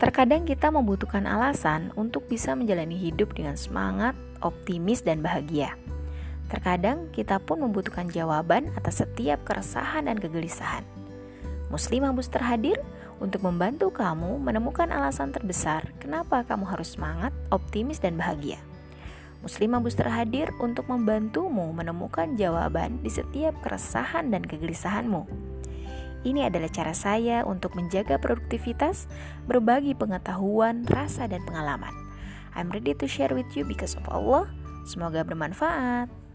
Terkadang kita membutuhkan alasan untuk bisa menjalani hidup dengan semangat, optimis, dan bahagia. Terkadang kita pun membutuhkan jawaban atas setiap keresahan dan kegelisahan. Muslimah Booster hadir untuk membantu kamu menemukan alasan terbesar kenapa kamu harus semangat, optimis, dan bahagia. Muslimah Booster hadir untuk membantumu menemukan jawaban di setiap keresahan dan kegelisahanmu. Ini adalah cara saya untuk menjaga produktivitas, berbagi pengetahuan, rasa, dan pengalaman. I'm ready to share with you because of Allah. Semoga bermanfaat.